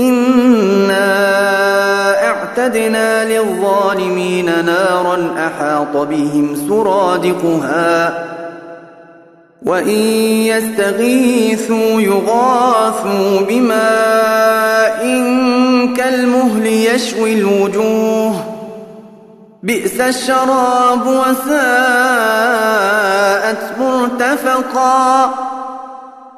إنا اعتدنا للظالمين نارا أحاط بهم سرادقها وإن يستغيثوا يغاثوا بماء كالمهل يشوي الوجوه بئس الشراب وساءت مرتفقا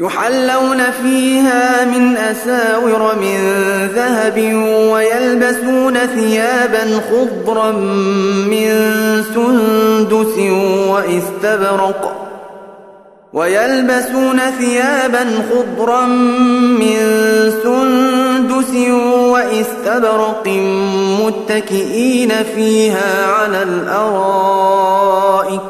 يحلون فيها من أساور من ذهب ويلبسون ثيابا خضرا من سندس واستبرق. ويلبسون ثيابا خضرا من سندس واستبرق متكئين فيها على الأرائك.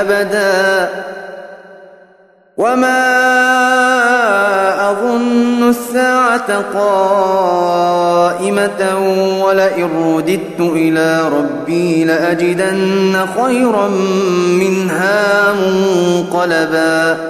أبدا. وما الساعة قائمة ولئن رددت إلى ربي لأجدن خيرا منها منقلبا.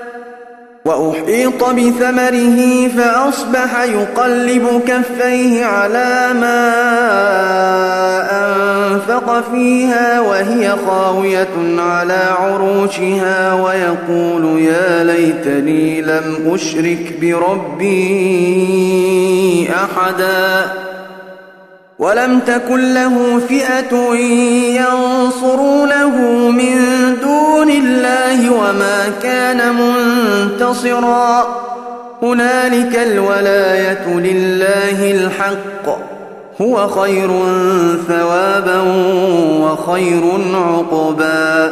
وأحيط بثمره فأصبح يقلب كفيه على ما أنفق فيها وهي خاوية على عروشها ويقول يا ليتني لم أشرك بربي أحدا ولم تكن له فئة ينصرونه من دون الله وما كان منتصرا. هنالك الولاية لله الحق. هو خير ثوابا وخير عقبا.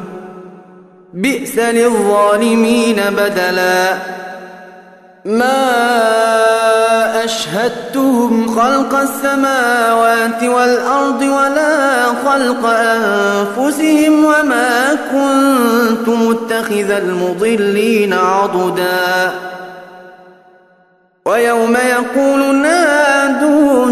بئس للظالمين بدلاً. ما أشهدتهم خلق السماوات والأرض ولا خلق أنفسهم وما كنت متخذ المضلين عضدا. ويوم يقول نادوا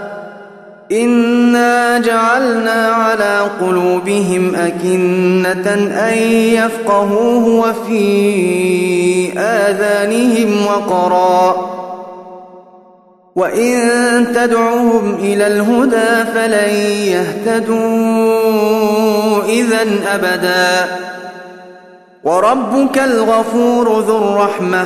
إنا جعلنا على قلوبهم أكنة أن يفقهوه وفي آذانهم وقرا وإن تدعوهم إلى الهدى فلن يهتدوا إذا أبدا وربك الغفور ذو الرحمه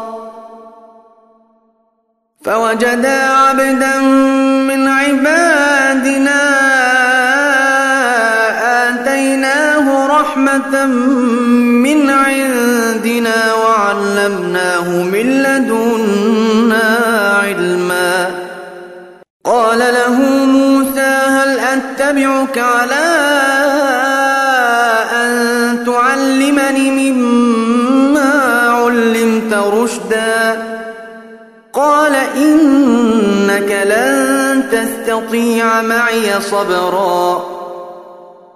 فوجدا عبدا من عباد عبادنا آتيناه رحمة من عندنا وعلمناه من لدنا علما. قال له موسى هل أتبعك على تستطيع معي صبرا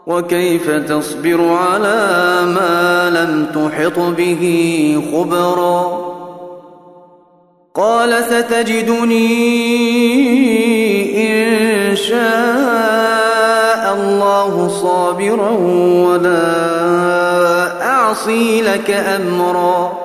وكيف تصبر على ما لم تحط به خبرا قال ستجدني إن شاء الله صابرا ولا أعصي لك أمرا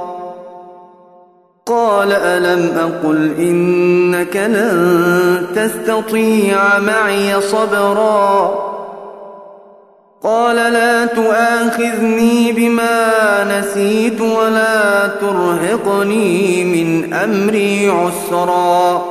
قال ألم أقل إنك لن تستطيع معي صبرا قال لا تؤاخذني بما نسيت ولا ترهقني من أمري عسرا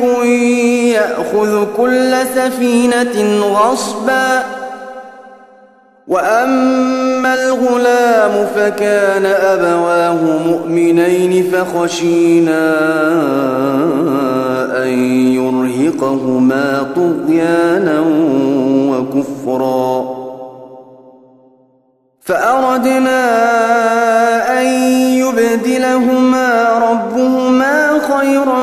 ملك يأخذ كل سفينة غصبا. وأما الغلام فكان أبواه مؤمنين فخشينا أن يرهقهما طغيانا وكفرا. فأردنا أن يبدلهما ربهما خيرا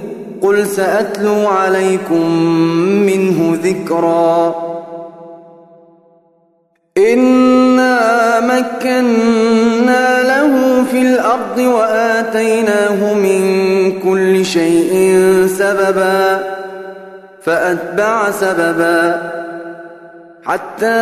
قل سأتلو عليكم منه ذكرا. إنا مكنا له في الأرض وآتيناه من كل شيء سببا فأتبع سببا حتى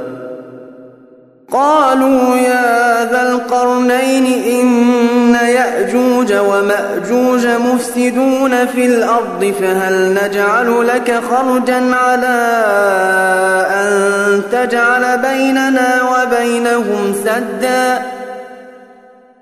قالوا يا ذا القرنين إن يأجوج ومأجوج مفسدون في الأرض فهل نجعل لك خرجا على أن تجعل بيننا وبينهم سدا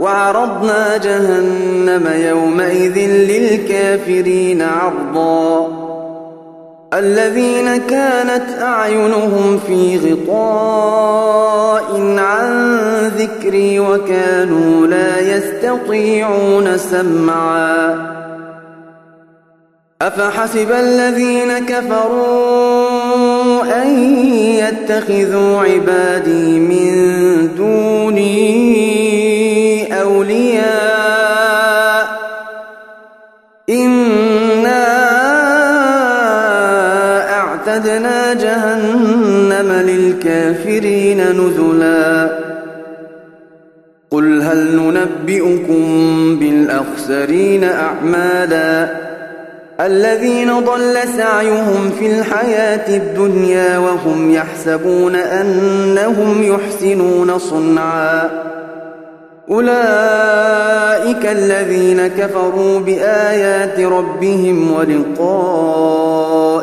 وعرضنا جهنم يومئذ للكافرين عرضا. الذين كانت أعينهم في غطاء عن ذكري وكانوا لا يستطيعون سمعا. أفحسب الذين كفروا أن يتخذوا عبادي من دوني جهنم للكافرين نزلا. قل هل ننبئكم بالأخسرين أعمالا؟ الذين ضل سعيهم في الحياة الدنيا وهم يحسبون أنهم يحسنون صنعا. أولئك الذين كفروا بآيات ربهم